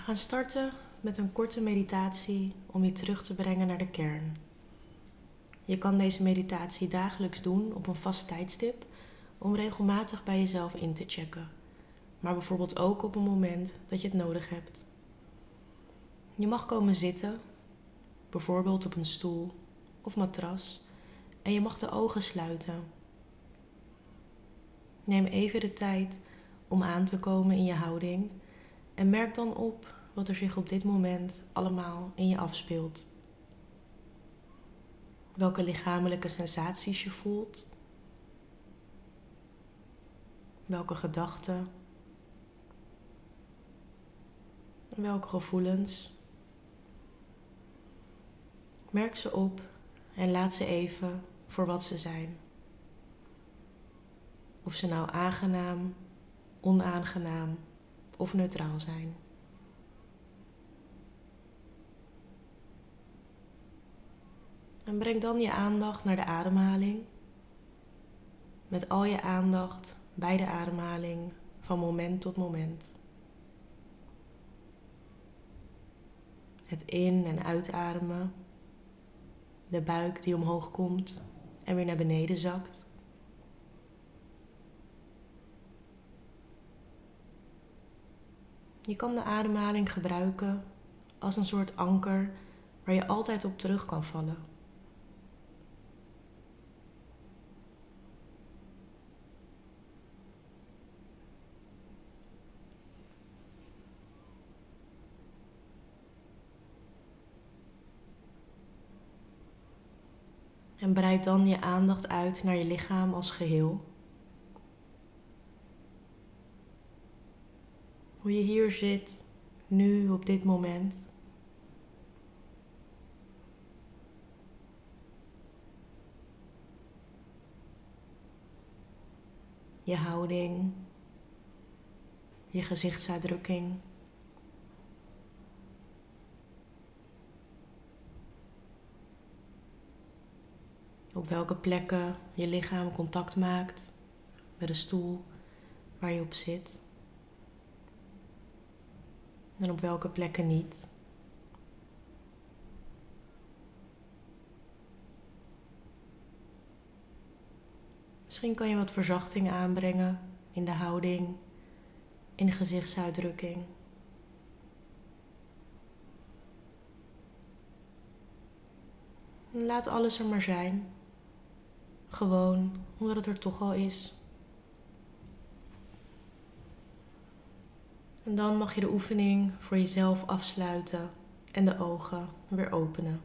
We gaan starten met een korte meditatie om je terug te brengen naar de kern. Je kan deze meditatie dagelijks doen op een vast tijdstip om regelmatig bij jezelf in te checken, maar bijvoorbeeld ook op een moment dat je het nodig hebt. Je mag komen zitten, bijvoorbeeld op een stoel of matras, en je mag de ogen sluiten. Neem even de tijd om aan te komen in je houding en merk dan op wat er zich op dit moment allemaal in je afspeelt. Welke lichamelijke sensaties je voelt. Welke gedachten. Welke gevoelens. Merk ze op en laat ze even voor wat ze zijn. Of ze nou aangenaam, onaangenaam of neutraal zijn. En breng dan je aandacht naar de ademhaling. Met al je aandacht bij de ademhaling van moment tot moment. Het in- en uitademen. De buik die omhoog komt en weer naar beneden zakt. Je kan de ademhaling gebruiken als een soort anker waar je altijd op terug kan vallen. En breid dan je aandacht uit naar je lichaam als geheel. Hoe je hier zit, nu op dit moment. Je houding, je gezichtsuitdrukking. Op welke plekken je lichaam contact maakt met de stoel waar je op zit. En op welke plekken niet. Misschien kan je wat verzachting aanbrengen in de houding, in de gezichtsuitdrukking. Laat alles er maar zijn. Gewoon omdat het er toch al is. En dan mag je de oefening voor jezelf afsluiten en de ogen weer openen.